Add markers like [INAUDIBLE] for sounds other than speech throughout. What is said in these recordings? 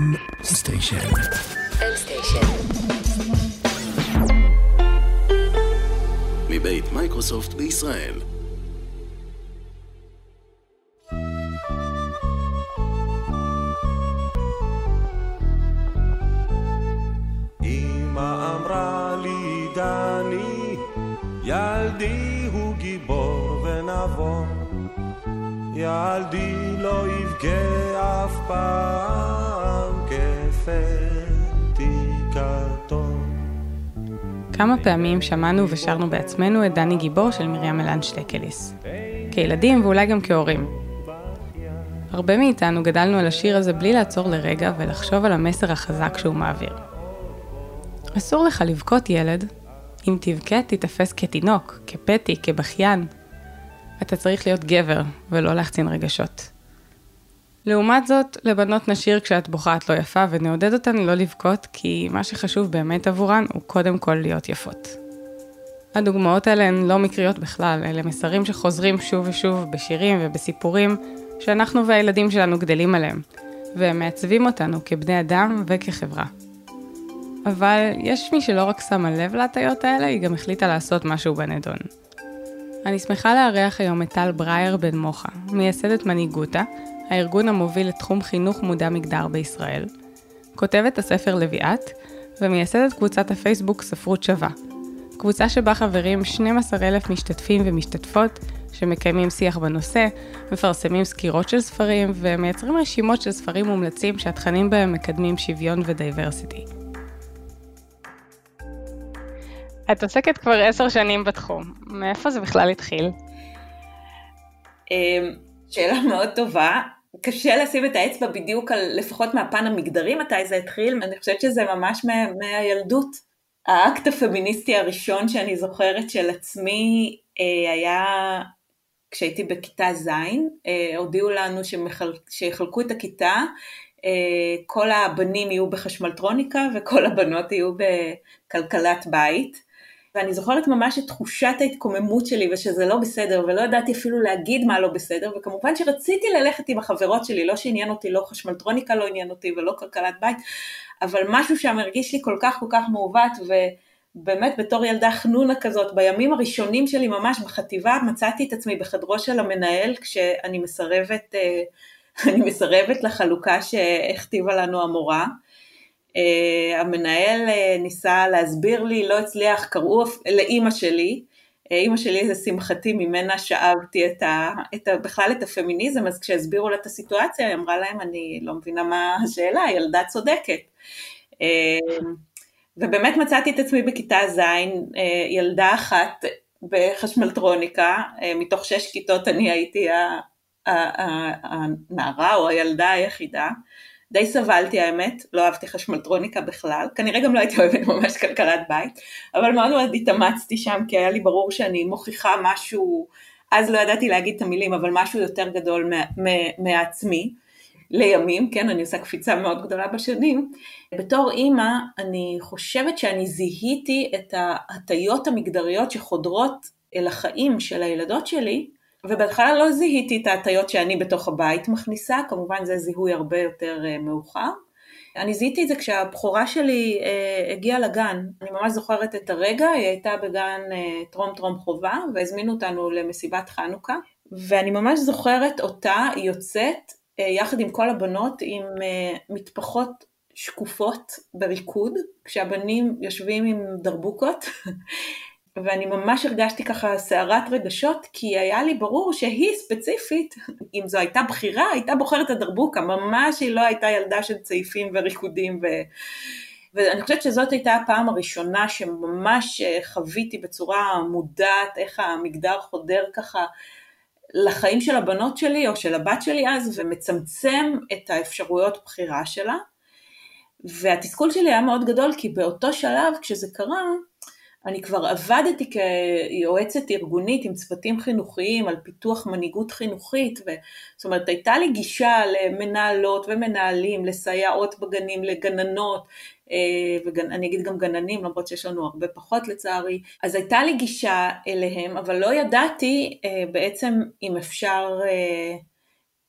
M Station. M Station. מבית מייקרוסופט בישראל. אמא אמרה לי דני, ילדי הוא גיבור ונבון. ילדי לא יבכה אף פעם. כמה פעמים שמענו ושרנו בעצמנו את דני גיבור של מרים אלן שטקליס. כילדים ואולי גם כהורים. הרבה מאיתנו גדלנו על השיר הזה בלי לעצור לרגע ולחשוב על המסר החזק שהוא מעביר. אסור לך לבכות ילד, אם תבכה תיתפס כתינוק, כפתי, כבכיין. אתה צריך להיות גבר ולא להחצין רגשות. לעומת זאת, לבנות נשיר כשאת בוכה את לא יפה ונעודד אותן לא לבכות, כי מה שחשוב באמת עבורן הוא קודם כל להיות יפות. הדוגמאות האלה הן לא מקריות בכלל, אלה מסרים שחוזרים שוב ושוב בשירים ובסיפורים שאנחנו והילדים שלנו גדלים עליהם, והם מעצבים אותנו כבני אדם וכחברה. אבל יש מי שלא רק שמה לב להטיות האלה, היא גם החליטה לעשות משהו בנדון. אני שמחה לארח היום את טל ברייר בן מוחה, מייסדת מנהיגותה, הארגון המוביל לתחום חינוך מודע מגדר בישראל, כותבת הספר לביאת, ומייסדת קבוצת הפייסבוק ספרות שווה. קבוצה שבה חברים 12,000 משתתפים ומשתתפות שמקיימים שיח בנושא, מפרסמים סקירות של ספרים ומייצרים רשימות של ספרים מומלצים שהתכנים בהם מקדמים שוויון ו diversity. את עוסקת כבר עשר שנים בתחום, מאיפה זה בכלל התחיל? אמ, שאלה מאוד טובה. קשה לשים את האצבע בדיוק על, לפחות מהפן המגדרי, מתי זה התחיל, אני חושבת שזה ממש מה, מהילדות. האקט הפמיניסטי הראשון שאני זוכרת של עצמי אה, היה כשהייתי בכיתה ז', אה, הודיעו לנו שמחל, שיחלקו את הכיתה, אה, כל הבנים יהיו בחשמלטרוניקה וכל הבנות יהיו בכלכלת בית. ואני זוכרת ממש את תחושת ההתקוממות שלי ושזה לא בסדר ולא ידעתי אפילו להגיד מה לא בסדר וכמובן שרציתי ללכת עם החברות שלי, לא שעניין אותי, לא חשמלטרוניקה לא עניין אותי ולא כלכלת בית, אבל משהו שם הרגיש לי כל כך כל כך מעוות ובאמת בתור ילדה חנונה כזאת, בימים הראשונים שלי ממש בחטיבה מצאתי את עצמי בחדרו של המנהל כשאני מסרבת, אה, [LAUGHS] מסרבת לחלוקה שהכתיבה לנו המורה. Uh, המנהל uh, ניסה להסביר לי, לא הצליח, קראו לאימא שלי, uh, אימא שלי זה שמחתי, ממנה שאבתי את ה, את ה, בכלל את הפמיניזם, אז כשהסבירו לה את הסיטואציה, היא אמרה להם, אני לא מבינה מה השאלה, ילדה צודקת. ובאמת מצאתי את עצמי בכיתה ז', ילדה אחת בחשמלטרוניקה, מתוך שש כיתות אני הייתי הנערה או הילדה היחידה. די סבלתי האמת, לא אהבתי חשמלטרוניקה בכלל, כנראה גם לא הייתי אוהבת ממש כלכלת בית, אבל מאוד מאוד התאמצתי שם כי היה לי ברור שאני מוכיחה משהו, אז לא ידעתי להגיד את המילים, אבל משהו יותר גדול מעצמי, לימים, כן, אני עושה קפיצה מאוד גדולה בשנים. בתור אימא, אני חושבת שאני זיהיתי את ההטיות המגדריות שחודרות אל החיים של הילדות שלי, ובהתחלה לא זיהיתי את ההטיות שאני בתוך הבית מכניסה, כמובן זה זיהוי הרבה יותר uh, מאוחר. אני זיהיתי את זה כשהבכורה שלי uh, הגיעה לגן, אני ממש זוכרת את הרגע, היא הייתה בגן uh, טרום טרום חובה והזמינו אותנו למסיבת חנוכה, ואני ממש זוכרת אותה יוצאת uh, יחד עם כל הבנות עם uh, מטפחות שקופות בריקוד, כשהבנים יושבים עם דרבוקות [LAUGHS] ואני ממש הרגשתי ככה סערת רגשות, כי היה לי ברור שהיא ספציפית, אם זו הייתה בחירה, הייתה בוחרת הדרבוקה, ממש היא לא הייתה ילדה של צעיפים וריקודים ו... ואני חושבת שזאת הייתה הפעם הראשונה שממש אה, חוויתי בצורה מודעת איך המגדר חודר ככה לחיים של הבנות שלי או של הבת שלי אז ומצמצם את האפשרויות בחירה שלה. והתסכול שלי היה מאוד גדול כי באותו שלב כשזה קרה אני כבר עבדתי כיועצת ארגונית עם צוותים חינוכיים על פיתוח מנהיגות חינוכית, ו... זאת אומרת הייתה לי גישה למנהלות ומנהלים, לסייעות בגנים, לגננות, אה, ואני אגיד גם גננים, למרות שיש לנו הרבה פחות לצערי, אז הייתה לי גישה אליהם, אבל לא ידעתי אה, בעצם אם אפשר, אה,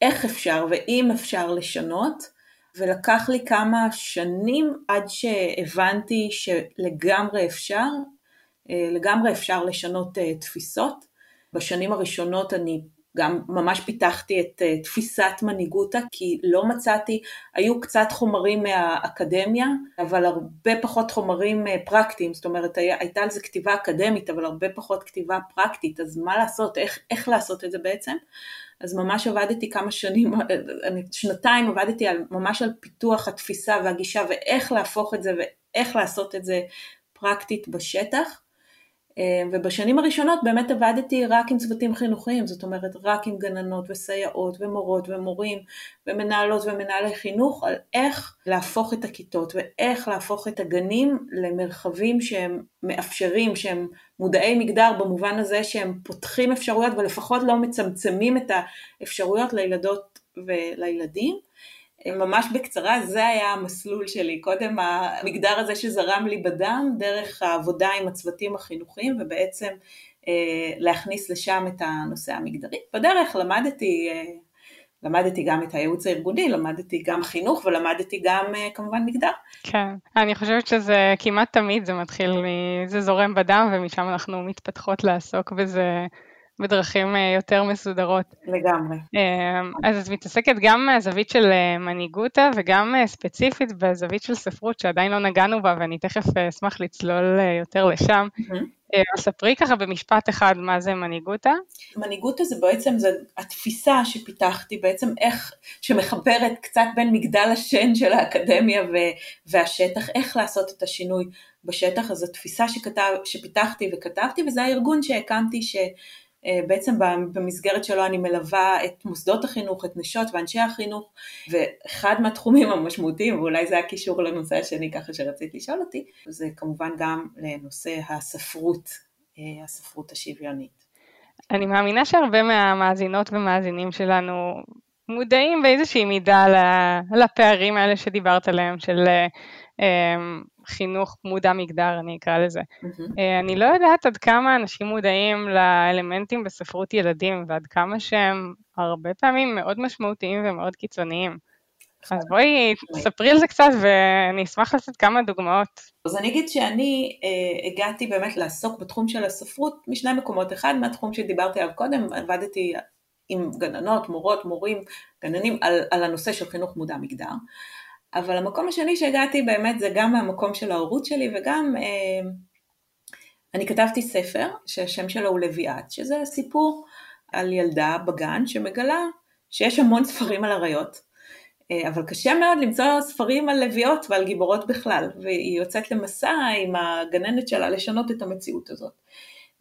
איך אפשר ואם אפשר לשנות. ולקח לי כמה שנים עד שהבנתי שלגמרי אפשר, לגמרי אפשר לשנות תפיסות. בשנים הראשונות אני גם ממש פיתחתי את uh, תפיסת מנהיגותה, כי לא מצאתי, היו קצת חומרים מהאקדמיה, אבל הרבה פחות חומרים פרקטיים, זאת אומרת הייתה על זה כתיבה אקדמית, אבל הרבה פחות כתיבה פרקטית, אז מה לעשות, איך, איך לעשות את זה בעצם? אז ממש עבדתי כמה שנים, שנתיים עבדתי על, ממש על פיתוח התפיסה והגישה ואיך להפוך את זה ואיך לעשות את זה פרקטית בשטח. אה, ובשנים הראשונות באמת עבדתי רק עם צוותים חינוכיים, זאת אומרת רק עם גננות וסייעות ומורות ומורים ומנהלות ומנהלי חינוך על איך להפוך את הכיתות ואיך להפוך את הגנים למרחבים שהם מאפשרים, שהם מודעי מגדר במובן הזה שהם פותחים אפשרויות ולפחות לא מצמצמים את האפשרויות לילדות ולילדים. ממש בקצרה, זה היה המסלול שלי, קודם המגדר הזה שזרם לי בדם, דרך העבודה עם הצוותים החינוכיים ובעצם אה, להכניס לשם את הנושא המגדרי. בדרך למדתי, אה, למדתי גם את הייעוץ הארגוני, למדתי גם חינוך ולמדתי גם אה, כמובן מגדר. כן, אני חושבת שזה כמעט תמיד זה מתחיל, זה זורם בדם ומשם אנחנו מתפתחות לעסוק בזה. בדרכים אה, יותר מסודרות. לגמרי. אה, אז את מתעסקת גם מהזווית של אה, מנהיגותה וגם ספציפית בזווית של ספרות שעדיין לא נגענו בה ואני תכף אשמח לצלול יותר לשם. ספרי ככה במשפט אחד מה זה מנהיגותה. מנהיגותה זה בעצם זה התפיסה שפיתחתי בעצם איך, שמחברת קצת בין מגדל השן של האקדמיה והשטח, איך לעשות את השינוי בשטח, אז התפיסה שכתב, שפיתחתי וכתבתי וזה הארגון שהקמתי ש... אה, בעצם במסגרת שלו אני מלווה את מוסדות החינוך, את נשות ואנשי החינוך, ואחד מהתחומים המשמעותיים, ואולי זה הקישור לנושא השני ככה שרצית לשאול אותי, זה כמובן גם לנושא הספרות, אה, הספרות השוויונית. אני מאמינה שהרבה מהמאזינות ומאזינים שלנו מודעים באיזושהי מידה לפערים האלה שדיברת עליהם, של אה, חינוך מודע מגדר, אני אקרא לזה. Mm-hmm. אני לא יודעת עד כמה אנשים מודעים לאלמנטים בספרות ילדים, ועד כמה שהם הרבה פעמים מאוד משמעותיים ומאוד קיצוניים. אז בואי תספרי על זה קצת ואני אשמח לתת כמה דוגמאות. אז אני אגיד שאני אה, הגעתי באמת לעסוק בתחום של הספרות משני מקומות. אחד מהתחום שדיברתי עליו קודם, עבדתי עם גננות, מורות, מורים, גננים על, על הנושא של חינוך מודע מגדר. אבל המקום השני שהגעתי באמת זה גם מהמקום של ההורות שלי וגם אה, אני כתבתי ספר שהשם שלו הוא לביאת, שזה סיפור על ילדה בגן שמגלה שיש המון ספרים על אריות, אה, אבל קשה מאוד למצוא ספרים על לביאות ועל גיבורות בכלל, והיא יוצאת למסע עם הגננת שלה לשנות את המציאות הזאת.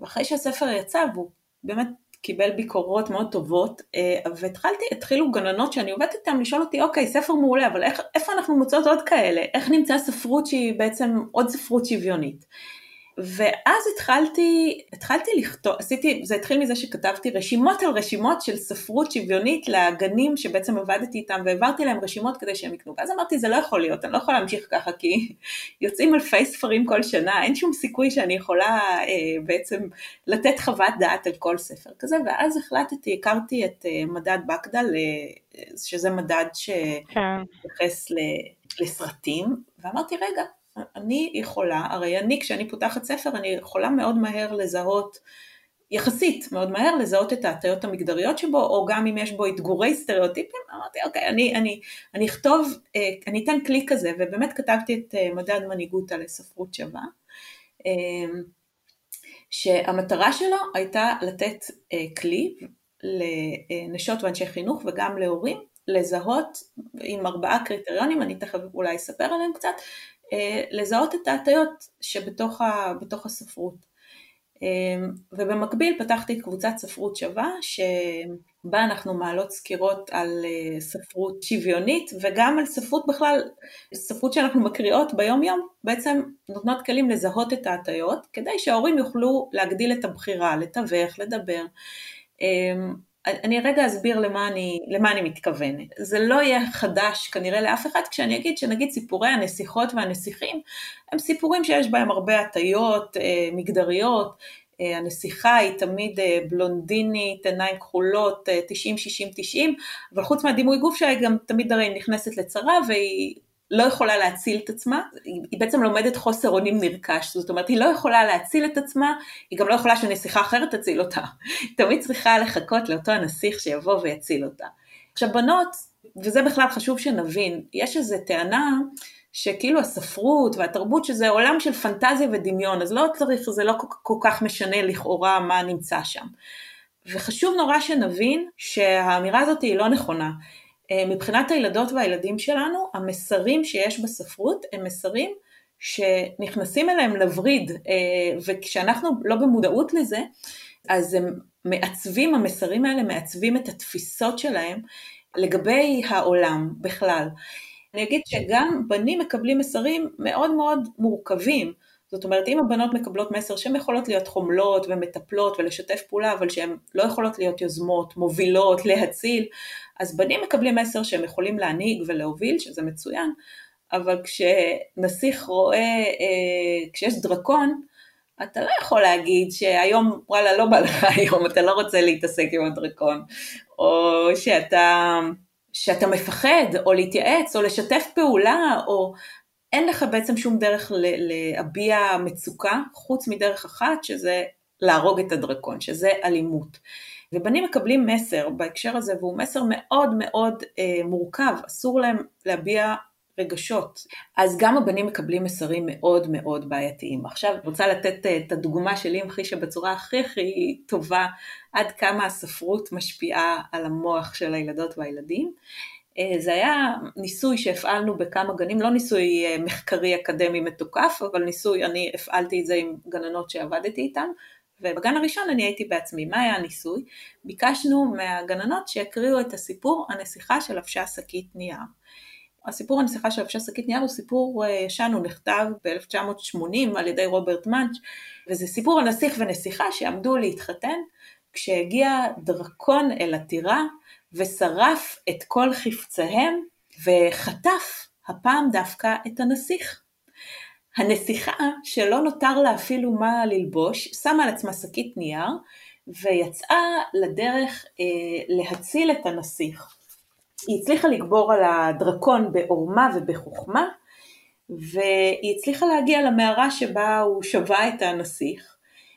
ואחרי שהספר יצא, והוא באמת קיבל ביקורות מאוד טובות, אה, והתחלתי, התחילו גננות שאני עובדת איתן לשאול אותי, אוקיי, ספר מעולה, אבל איך, איפה אנחנו מוצאות עוד כאלה? איך נמצא ספרות שהיא בעצם עוד ספרות שוויונית? ואז התחלתי, התחלתי לכתוב, עשיתי, זה התחיל מזה שכתבתי רשימות על רשימות של ספרות שוויונית לגנים שבעצם עבדתי איתם והעברתי להם רשימות כדי שהם יקנו. ואז אמרתי זה לא יכול להיות, אני לא יכולה להמשיך ככה כי [LAUGHS] יוצאים אלפי ספרים כל שנה, אין שום סיכוי שאני יכולה אה, בעצם לתת חוות דעת על כל ספר כזה, ואז החלטתי, הכרתי את אה, מדד בקדל, אה, שזה מדד שמתייחס כן. לסרטים, ואמרתי רגע, אני יכולה, הרי אני כשאני פותחת ספר אני יכולה מאוד מהר לזהות, יחסית מאוד מהר לזהות את ההטיות המגדריות שבו, או גם אם יש בו אתגורי סטריאוטיפים, אמרתי אוקיי, אני, אני, אני אכתוב, אה, אני אתן כלי כזה, ובאמת כתבתי את אה, מדד מנהיגות על ספרות שווה, אה, שהמטרה שלו הייתה לתת כלי לנשות ואנשי חינוך וגם להורים לזהות עם ארבעה קריטריונים, אני תכף אולי אספר עליהם קצת, אה, לזהות את ההטיות שבתוך ה, הספרות. אה, ובמקביל פתחתי קבוצת ספרות שווה שבה אנחנו מעלות סקירות על אה, ספרות שוויונית וגם על ספרות בכלל, ספרות שאנחנו מקריאות ביום יום, בעצם נותנות כלים לזהות את ההטיות כדי שההורים יוכלו להגדיל את הבחירה, לתווך, לדבר. אני רגע אסביר למה אני, למה אני מתכוונת. זה לא יהיה חדש כנראה לאף אחד כשאני אגיד שנגיד סיפורי הנסיכות והנסיכים הם סיפורים שיש בהם הרבה הטיות אה, מגדריות, אה, הנסיכה היא תמיד אה, בלונדינית, עיניים כחולות, 90-60-90, אבל חוץ מהדימוי גוף שלה היא גם תמיד הרי נכנסת לצרה והיא לא יכולה להציל את עצמה, היא בעצם לומדת חוסר אונים נרכש, זאת אומרת היא לא יכולה להציל את עצמה, היא גם לא יכולה שנסיכה אחרת תציל אותה, היא תמיד צריכה לחכות לאותו הנסיך שיבוא ויציל אותה. עכשיו בנות, וזה בכלל חשוב שנבין, יש איזו טענה שכאילו הספרות והתרבות שזה עולם של פנטזיה ודמיון, אז לא צריך, זה לא כל כך משנה לכאורה מה נמצא שם. וחשוב נורא שנבין שהאמירה הזאת היא לא נכונה. אה, מבחינת הילדות והילדים שלנו, המסרים שיש בספרות הם מסרים שנכנסים אליהם לווריד, אה, וכשאנחנו לא במודעות לזה, אז הם מעצבים, המסרים האלה מעצבים את התפיסות שלהם לגבי העולם בכלל. אני אגיד שגם בנים מקבלים מסרים מאוד מאוד מורכבים. זאת אומרת, אם הבנות מקבלות מסר שהן יכולות להיות חומלות ומטפלות ולשתף פעולה, אבל שהן לא יכולות להיות יוזמות, מובילות, להציל, אז בנים מקבלים מסר שהם יכולים להנהיג ולהוביל, שזה מצוין, אבל כשנסיך רואה, אה, כשיש דרקון, אתה לא יכול להגיד שהיום, וואלה, לא בא לך [LAUGHS] היום, אתה לא רוצה להתעסק עם הדרקון, או שאתה... שאתה מפחד, או להתייעץ, או לשתף פעולה, או אין לך בעצם שום דרך להביע מצוקה, חוץ מדרך אחת, שזה להרוג את הדרקון, שזה אלימות. ובנים מקבלים מסר בהקשר הזה, והוא מסר מאוד מאוד אה, מורכב, אסור להם להביע רגשות. אז גם הבנים מקבלים מסרים מאוד מאוד בעייתיים. עכשיו, אני רוצה לתת אה, את הדוגמה שלי המחישה בצורה הכי הכי טובה, עד כמה הספרות משפיעה על המוח של הילדות והילדים. אה, זה היה ניסוי שהפעלנו בכמה גנים, לא ניסוי אה, מחקרי אקדמי מתוקף, אבל ניסוי, אני הפעלתי את זה עם גננות שעבדתי איתן, ובגן הראשון אני הייתי בעצמי. מה היה הניסוי? ביקשנו מהגננות שיקריאו את הסיפור הנסיכה שלבשה שקית נייר. הסיפור הנסיכה של לבשה שקית נייר הוא סיפור אה, ישן, הוא נכתב ב-1980 על ידי רוברט מאנץ', וזה סיפור על נסיך ונסיכה שעמדו להתחתן, כשהגיע דרקון אל הטירה ושרף את כל חפציהם וחטף הפעם דווקא את הנסיך. הנסיכה, שלא נותר לה אפילו מה ללבוש, שמה על עצמה שקית נייר ויצאה לדרך אה, להציל את הנסיך. היא הצליחה לגבור על הדרקון בעורמה ובחוכמה, והיא הצליחה להגיע למערה שבה הוא שבה את הנסיך,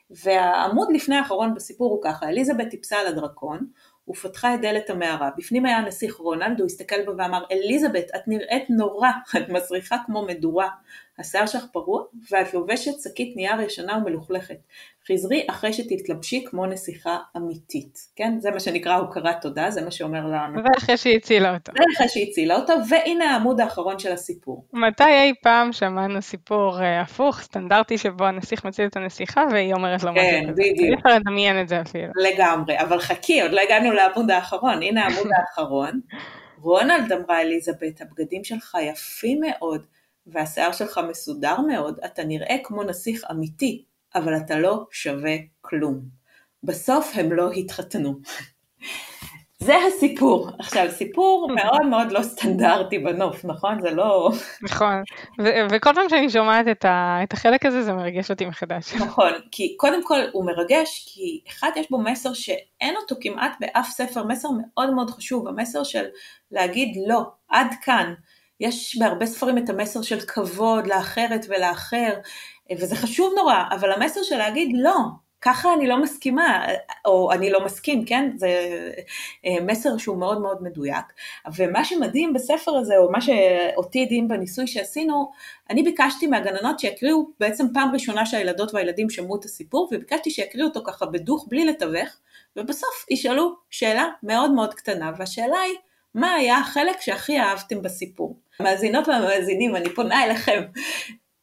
והעמוד לפני האחרון בסיפור הוא ככה, אליזבת טיפסה על הדרקון, ופתחה את דלת המערה. בפנים היה הנסיך רונלד, הוא הסתכל בה ואמר, אליזבת, את נראית נורא, את מסריחה כמו מדורה. השיער שלך פרוע, ואת לובשת שקית נייר ישנה ומלוכלכת. חזרי אחרי שתתלבשי כמו נסיכה אמיתית. כן? זה מה שנקרא הוקרת תודה, זה מה שאומר לנו. ואחרי שהיא הצילה אותו. ואחרי שהיא הצילה אותו, והנה העמוד האחרון של הסיפור. מתי אי פעם שמענו סיפור uh, הפוך, סטנדרטי, שבו הנסיך מציל את הנסיכה והיא אומרת לו מה זה? כן, בדיוק. אני יכולה לדמיין את זה אפילו. לגמרי, אבל חכי, עוד לא הגענו לעמוד האחרון, הנה העמוד [LAUGHS] האחרון. רונלד אמרה אליזבת, הבגדים שלך יפים מאוד, והשיער שלך מסודר מאוד, אתה נראה כמו נסיך אמיתי, אבל אתה לא שווה כלום. בסוף הם לא התחתנו. [LAUGHS] זה הסיפור. עכשיו, סיפור [LAUGHS] מאוד מאוד לא סטנדרטי בנוף, נכון? זה לא... [LAUGHS] נכון, ו- וכל פעם שאני שומעת את, ה- את החלק הזה, זה מרגש אותי מחדש. נכון, כי קודם כל הוא מרגש, כי אחד, יש בו מסר שאין אותו כמעט באף ספר, מסר מאוד מאוד חשוב, המסר של להגיד לא, עד כאן. יש בהרבה ספרים את המסר של כבוד לאחרת ולאחר, וזה חשוב נורא, אבל המסר של להגיד לא, ככה אני לא מסכימה, או אני לא מסכים, כן? זה אה, מסר שהוא מאוד מאוד מדויק. ומה שמדהים בספר הזה, או מה שאותי הדהים בניסוי שעשינו, אני ביקשתי מהגננות שיקריאו בעצם פעם ראשונה שהילדות והילדים שמעו את הסיפור, וביקשתי שיקריאו אותו ככה בדוך בלי לתווך, ובסוף ישאלו שאלה מאוד מאוד קטנה, והשאלה היא, מה היה החלק שהכי אהבתם בסיפור? המאזינות והמאזינים, אני פונה אליכם.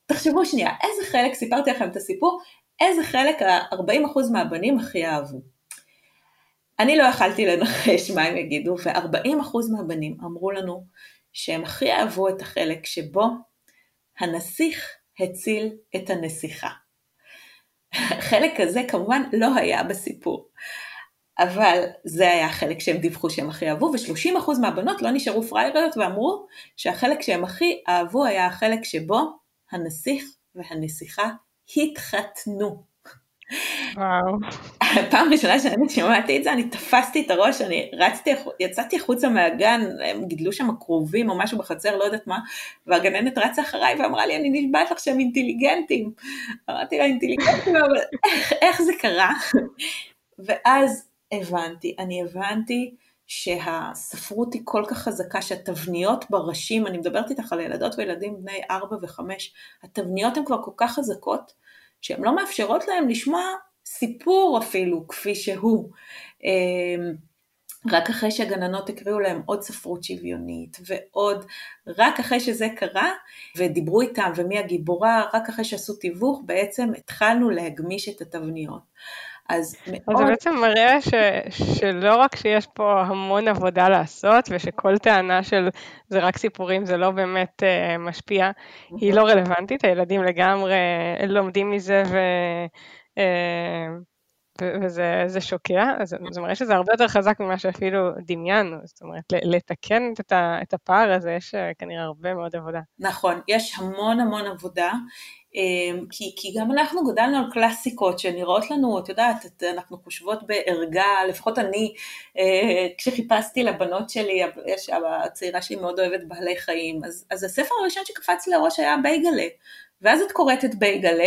תחשבו שנייה, איזה חלק, סיפרתי לכם את הסיפור, איזה חלק ה-40% מהבנים הכי אהבו. אני לא יכלתי לנחש מה הם יגידו, ו-40% מהבנים אמרו לנו שהם הכי אהבו את החלק שבו הנסיך הציל את הנסיכה. [LAUGHS] החלק הזה כמובן לא היה בסיפור. אבל זה היה החלק שהם דיווחו שהם הכי אהבו, ו-30% מהבנות לא נשארו פרייריות ואמרו שהחלק שהם הכי אהבו היה החלק שבו הנסיך והנסיכה התחתנו. וואו. פעם ראשונה שאני שמעתי את זה, אני תפסתי את הראש, אני רצתי, יצאתי החוצה מהגן, הם גידלו שם כרובים או משהו בחצר, לא יודעת מה, והגננת רצה אחריי ואמרה לי, אני נשבעת לך שהם אינטליגנטים. אמרתי לה, אינטליגנטים, אבל איך, איך זה קרה? ואז הבנתי, אני הבנתי שהספרות היא כל כך חזקה, שהתבניות בראשים, אני מדברת איתך על ילדות וילדים בני 4 ו-5, התבניות הן כבר כל כך חזקות, שהן לא מאפשרות להם לשמוע סיפור אפילו כפי שהוא. אמ, רק אחרי שהגננות הקריאו להם עוד ספרות שוויונית ועוד, רק אחרי שזה קרה ודיברו איתם ומי הגיבורה, רק אחרי שעשו תיווך בעצם התחלנו להגמיש את התבניות. אז מאוד... זה בעצם מראה ש, שלא רק שיש פה המון עבודה לעשות, ושכל טענה של זה רק סיפורים זה לא באמת uh, משפיע, היא לא רלוונטית, הילדים לגמרי לומדים מזה ו... Uh, וזה שוקע, אז זה מראה שזה הרבה יותר חזק ממה שאפילו דמיינו, זאת אומרת, לתקן את הפער הזה, יש אה, כנראה הרבה מאוד עבודה. נכון, יש המון המון עבודה, כי, כי גם אנחנו גדלנו על קלאסיקות שנראות לנו, את יודעת, אנחנו חושבות בערגה, לפחות אני, אה, כשחיפשתי לבנות שלי, יש, הצעירה שלי מאוד אוהבת בעלי חיים, אז, אז הספר הראשון שקפץ לי לראש היה בייגלה, ואז את קוראת את בייגלה,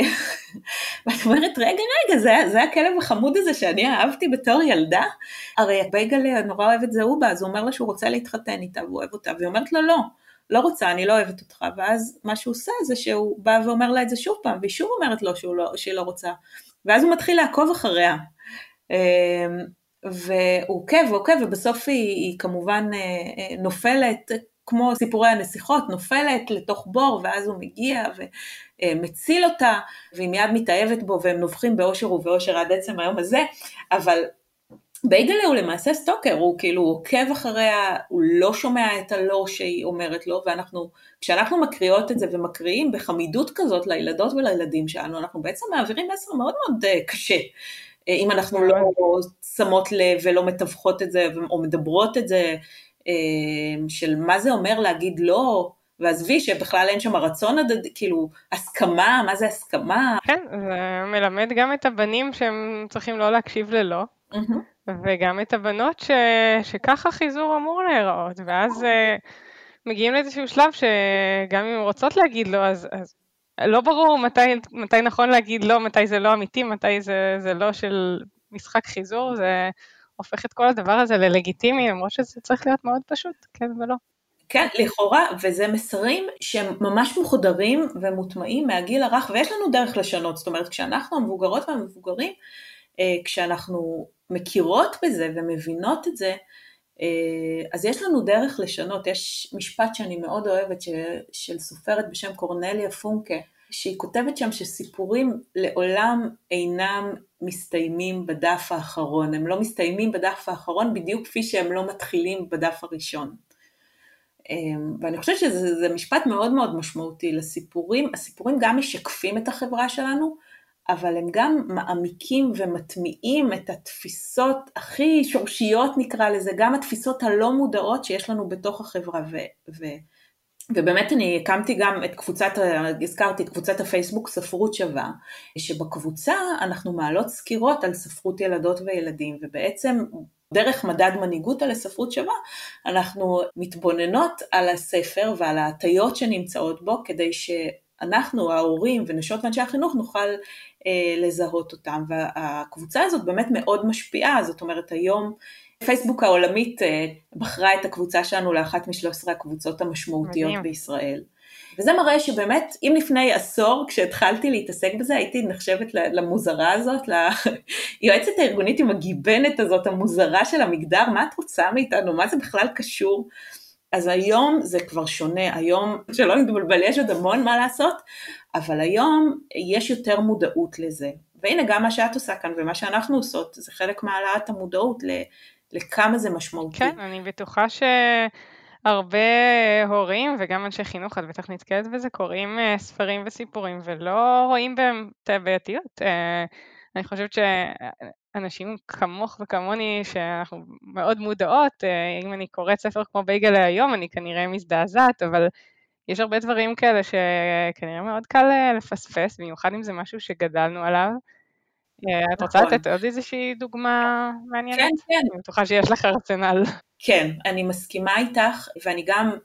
[LAUGHS] ואת אומרת, רגע, רגע, זה, זה הכלב החמוד הזה שאני אהבתי בתור ילדה? הרי בייגלה נורא אוהבת זהובה, אז הוא אומר לה שהוא רוצה להתחתן איתה, והוא אוהב אותה, והיא אומרת לו לא. לא רוצה, אני לא אוהבת אותך, ואז מה שהוא עושה זה שהוא בא ואומר לה את זה שוב פעם, והיא שוב אומרת לו שהוא לא, שהיא לא רוצה, ואז הוא מתחיל לעקוב אחריה. אמ, והוא עוקב ועוקב, ובסוף היא, היא כמובן אה, אה, נופלת, כמו סיפורי הנסיכות, נופלת לתוך בור, ואז הוא מגיע ומציל אותה, והיא מיד מתאהבת בו, והם נובחים באושר ובאושר עד עצם היום הזה, אבל בייגלה הוא למעשה סטוקר, הוא כאילו עוקב אחריה, הוא לא שומע את הלא שהיא אומרת לו, ואנחנו, כשאנחנו מקריאות את זה ומקריאים בחמידות כזאת לילדות ולילדים שלנו, אנחנו בעצם מעבירים מסר מאוד מאוד uh, קשה. Uh, אם אנחנו לא שמות לב ולא מתווכות את זה, או מדברות את זה, uh, של מה זה אומר להגיד לא, ועזבי שבכלל אין שם רצון הדדי, כאילו, הסכמה, מה זה הסכמה? כן, זה מלמד גם את הבנים שהם צריכים לא להקשיב ללא. Mm-hmm. וגם את הבנות ש... שככה חיזור אמור להיראות, ואז uh, מגיעים לאיזשהו שלב שגם אם רוצות להגיד לא, אז, אז לא ברור מתי, מתי נכון להגיד לא, מתי זה לא אמיתי, מתי זה, זה לא של משחק חיזור, זה הופך את כל הדבר הזה ללגיטימי, למרות שזה צריך להיות מאוד פשוט, כן ולא. כן, לכאורה, וזה מסרים שהם ממש מחודרים ומוטמעים מהגיל הרך, ויש לנו דרך לשנות, זאת אומרת, כשאנחנו המבוגרות והמבוגרים, אה, כשאנחנו מכירות בזה ומבינות את זה, אה, אז יש לנו דרך לשנות. יש משפט שאני מאוד אוהבת של סופרת בשם קורנליה פונקה, שהיא כותבת שם שסיפורים לעולם אינם מסתיימים בדף האחרון, הם לא מסתיימים בדף האחרון בדיוק כפי שהם לא מתחילים בדף הראשון. אה, ואני חושבת שזה משפט מאוד מאוד משמעותי לסיפורים, הסיפורים גם משקפים את החברה שלנו, אבל הם גם מעמיקים ומטמיעים את התפיסות הכי שורשיות נקרא לזה, גם התפיסות הלא מודעות שיש לנו בתוך החברה. ו, ו, ובאמת אני הקמתי גם את קבוצת, הזכרתי את קבוצת הפייסבוק ספרות שווה, שבקבוצה אנחנו מעלות סקירות על ספרות ילדות וילדים, ובעצם דרך מדד מנהיגות על הספרות שווה, אנחנו מתבוננות על הספר ועל ההטיות שנמצאות בו, כדי ש... אנחנו, ההורים ונשות ואנשי החינוך, נוכל אה, לזהות אותם. והקבוצה הזאת באמת מאוד משפיעה, זאת אומרת היום פייסבוק העולמית אה, בחרה את הקבוצה שלנו לאחת משלוש עשרה הקבוצות המשמעותיות מדהים. בישראל. וזה מראה שבאמת, אם לפני עשור, כשהתחלתי להתעסק בזה, הייתי נחשבת למוזרה הזאת, ליועצת [LAUGHS] הארגונית עם הגיבנת הזאת, המוזרה של המגדר, מה את רוצה מאיתנו, מה זה בכלל קשור? אז היום זה כבר שונה, היום, שלא נתבלבל, יש עוד המון מה לעשות, אבל היום יש יותר מודעות לזה. והנה גם מה שאת עושה כאן ומה שאנחנו עושות, זה חלק מהעלאת המודעות לכמה זה משמעותי. כן, אני בטוחה שהרבה הורים וגם אנשי חינוך, את בטח נתקלת בזה, קוראים אה, ספרים וסיפורים ולא רואים בהם את הבעייתיות. אה, אני חושבת שאנשים כמוך וכמוני, שאנחנו מאוד מודעות, אה, אם אני קוראת ספר כמו בייגלה היום, אני כנראה מזדעזעת, אבל יש הרבה דברים כאלה שכנראה מאוד קל אה, לפספס, במיוחד אם זה משהו שגדלנו עליו. את רוצה נכון. לתת עוד איזושהי דוגמה מעניינת? כן, כן. אני בטוחה שיש לך רציונל. כן, אני מסכימה איתך, ואני גם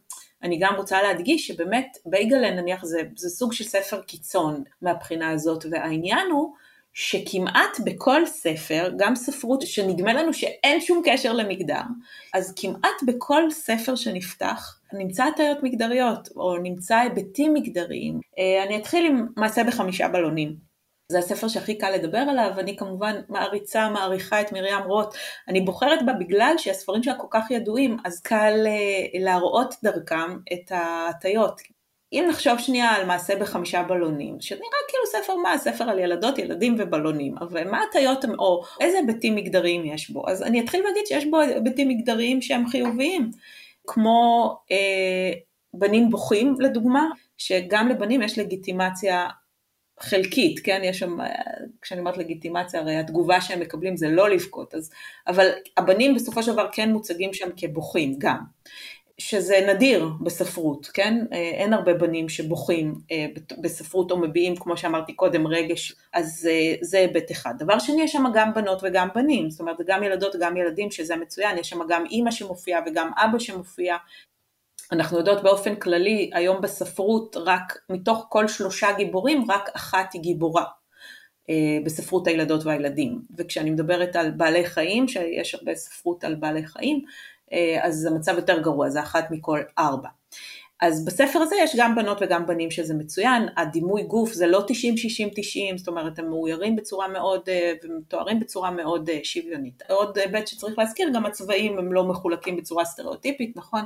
אני גם רוצה להדגיש שבאמת בייגלן נניח זה, זה סוג של ספר קיצון מהבחינה הזאת, והעניין הוא שכמעט בכל ספר, גם ספרות שנדמה לנו שאין שום קשר למגדר, אז כמעט בכל ספר שנפתח נמצא הטיות מגדריות, או נמצא היבטים מגדריים. אה, אני אתחיל עם מעשה בחמישה בלונים. זה הספר שהכי קל לדבר עליו, אני כמובן מעריצה, מעריכה את מרים רוט, אני בוחרת בה בגלל שהספרים שלה כל כך ידועים, אז קל uh, להראות דרכם את ההטיות. אם נחשוב שנייה על מעשה בחמישה בלונים, שנראה כאילו ספר מה, ספר על ילדות, ילדים ובלונים, אבל מה הטיות, או איזה היבטים מגדריים יש בו? אז אני אתחיל להגיד שיש בו היבטים מגדריים שהם חיוביים, כמו אה, בנים בוכים לדוגמה, שגם לבנים יש לגיטימציה חלקית, כן, יש שם, כשאני אומרת לגיטימציה, הרי התגובה שהם מקבלים זה לא לבכות, אז, אבל הבנים בסופו של דבר כן מוצגים שם כבוכים גם, שזה נדיר בספרות, כן, אין הרבה בנים שבוכים אה, בספרות או מביעים, כמו שאמרתי קודם, רגש, אז אה, זה היבט אחד. דבר שני, יש שם גם בנות וגם בנים, זאת אומרת, גם ילדות וגם ילדים, שזה מצוין, יש שם גם אימא שמופיעה וגם אבא שמופיע, אנחנו יודעות באופן כללי, היום בספרות, רק מתוך כל שלושה גיבורים, רק אחת היא גיבורה. אה, בספרות הילדות והילדים. וכשאני מדברת על בעלי חיים, שיש הרבה ספרות על בעלי חיים, אה, אז המצב יותר גרוע, זה אחת מכל ארבע. אז בספר הזה יש גם בנות וגם בנים שזה מצוין, הדימוי גוף זה לא 90-60-90, זאת אומרת הם מאוירים בצורה מאוד, אה, ומתוארים בצורה מאוד אה, שוויונית. עוד היבט שצריך להזכיר, גם הצבעים הם לא מחולקים בצורה סטריאוטיפית, נכון?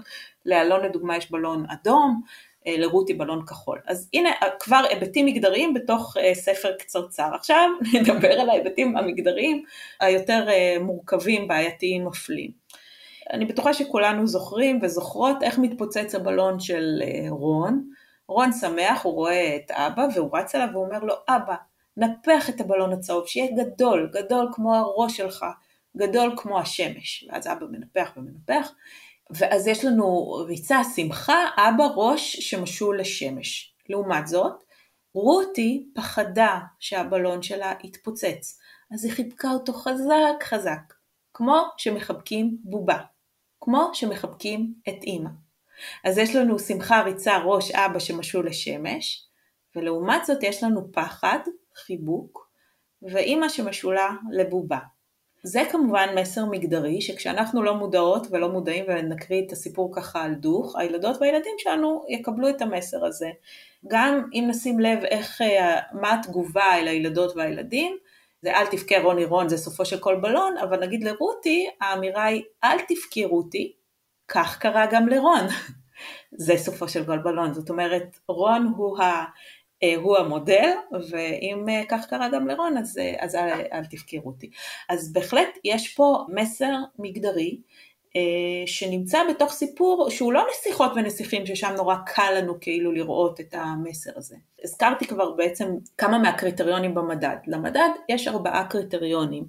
לאלון לדוגמה יש בלון אדום, אה, לרותי בלון כחול. אז הנה כבר היבטים מגדריים בתוך ספר קצרצר. עכשיו [LAUGHS] נדבר על ההיבטים המגדריים היותר מורכבים, בעייתיים, מפלים. אני בטוחה שכולנו זוכרים וזוכרות איך מתפוצץ הבלון של אה, רון. רון שמח, הוא רואה את אבא והוא רץ אליו ואומר לו, אבא, נפח את הבלון הצהוב, שיהיה גדול, גדול כמו הראש שלך, גדול כמו השמש. ואז אבא מנפח ומנפח, ואז יש לנו ריצה, שמחה, אבא ראש שמשול לשמש. לעומת זאת, רותי פחדה שהבלון שלה יתפוצץ, אז היא חיבקה אותו חזק חזק, כמו שמחבקים בובה. כמו שמחבקים את אימא. אז יש לנו שמחה, ריצה, ראש, אבא שמשול לשמש, ולעומת זאת יש לנו פחד, חיבוק, ואימא שמשולה לבובה. זה כמובן מסר מגדרי, שכשאנחנו לא מודעות ולא מודעים ונקריא את הסיפור ככה על דוך, הילדות והילדים שלנו יקבלו את המסר הזה. גם אם נשים לב איך, אה, מה התגובה אל הילדות והילדים, זה אל תבכה רוני רון, זה סופו של כל בלון, אבל נגיד לרותי, האמירה היא אל תבכי רותי, כך קרה גם לרון. [LAUGHS] זה סופו של כל בלון, זאת אומרת רון הוא, ה, אה, הוא המודל, ואם אה, כך קרה גם לרון אז, אה, אז אל, אל תבכי רותי. אז בהחלט יש פה מסר מגדרי אה, שנמצא בתוך סיפור שהוא לא נסיכות ונסיכים ששם נורא קל לנו כאילו לראות את המסר הזה. הזכרתי כבר בעצם כמה מהקריטריונים במדד. למדד יש ארבעה קריטריונים.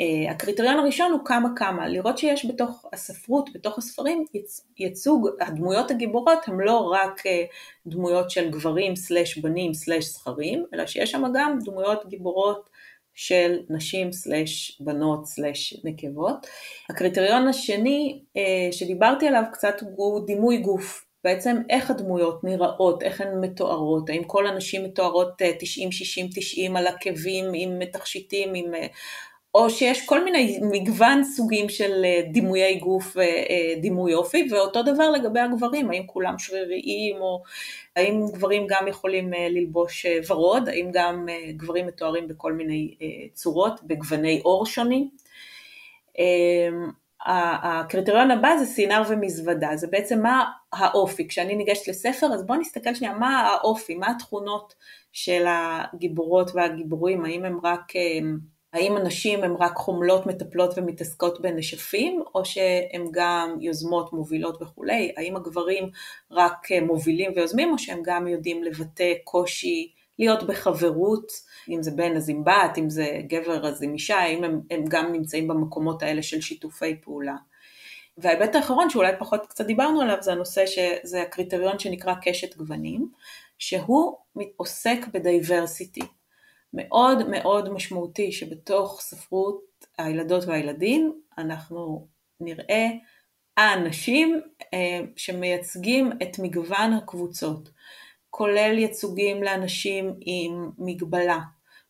Uh, הקריטריון הראשון הוא כמה כמה, לראות שיש בתוך הספרות, בתוך הספרים, ייצוג, הדמויות הגיבורות הן לא רק uh, דמויות של גברים סלש בנים סלש זכרים, אלא שיש שם גם דמויות גיבורות של נשים סלש בנות סלש נקבות. הקריטריון השני אה, שדיברתי עליו קצת הוא דימוי גוף. בעצם איך הדמויות נראות, איך הן מתוארות, האם כל הנשים מתוארות 90, 60, 90 על עקבים עם תכשיטים, עם אה, או שיש כל מיני מגוון סוגים של אה, דימויי גוף ודימוי אה, אופי, ואותו דבר לגבי הגברים, האם כולם שריריים, או האם גברים גם יכולים אה, ללבוש ורוד, האם גם גברים מתוארים בכל מיני צורות, בגווני עור שונים. הקריטריון הבא זה סינר ומזוודה, זה בעצם מה האופי, כשאני ניגשת לספר אז בואו נסתכל שנייה מה האופי, מה התכונות של הגיבורות והגיבורים, האם הם רק האם הנשים הן רק חומלות, מטפלות ומתעסקות בנשפים, או שהן גם יוזמות, מובילות וכולי? האם הגברים רק אה, מובילים ויוזמים, או שהם גם יודעים לבטא קושי, להיות בחברות, אם זה בן אז עם בת, אם זה גבר אז עם אישה, האם הם, הם גם נמצאים במקומות האלה של שיתופי פעולה? וההיבט האחרון שאולי פחות קצת דיברנו עליו זה הנושא שזה הקריטריון שנקרא קשת גוונים, שהוא עוסק בדייברסיטי. מאוד מאוד משמעותי שבתוך ספרות הילדות והילדים אנחנו נראה האנשים אה, שמייצגים את מגוון הקבוצות, כולל ייצוגים לאנשים עם מגבלה,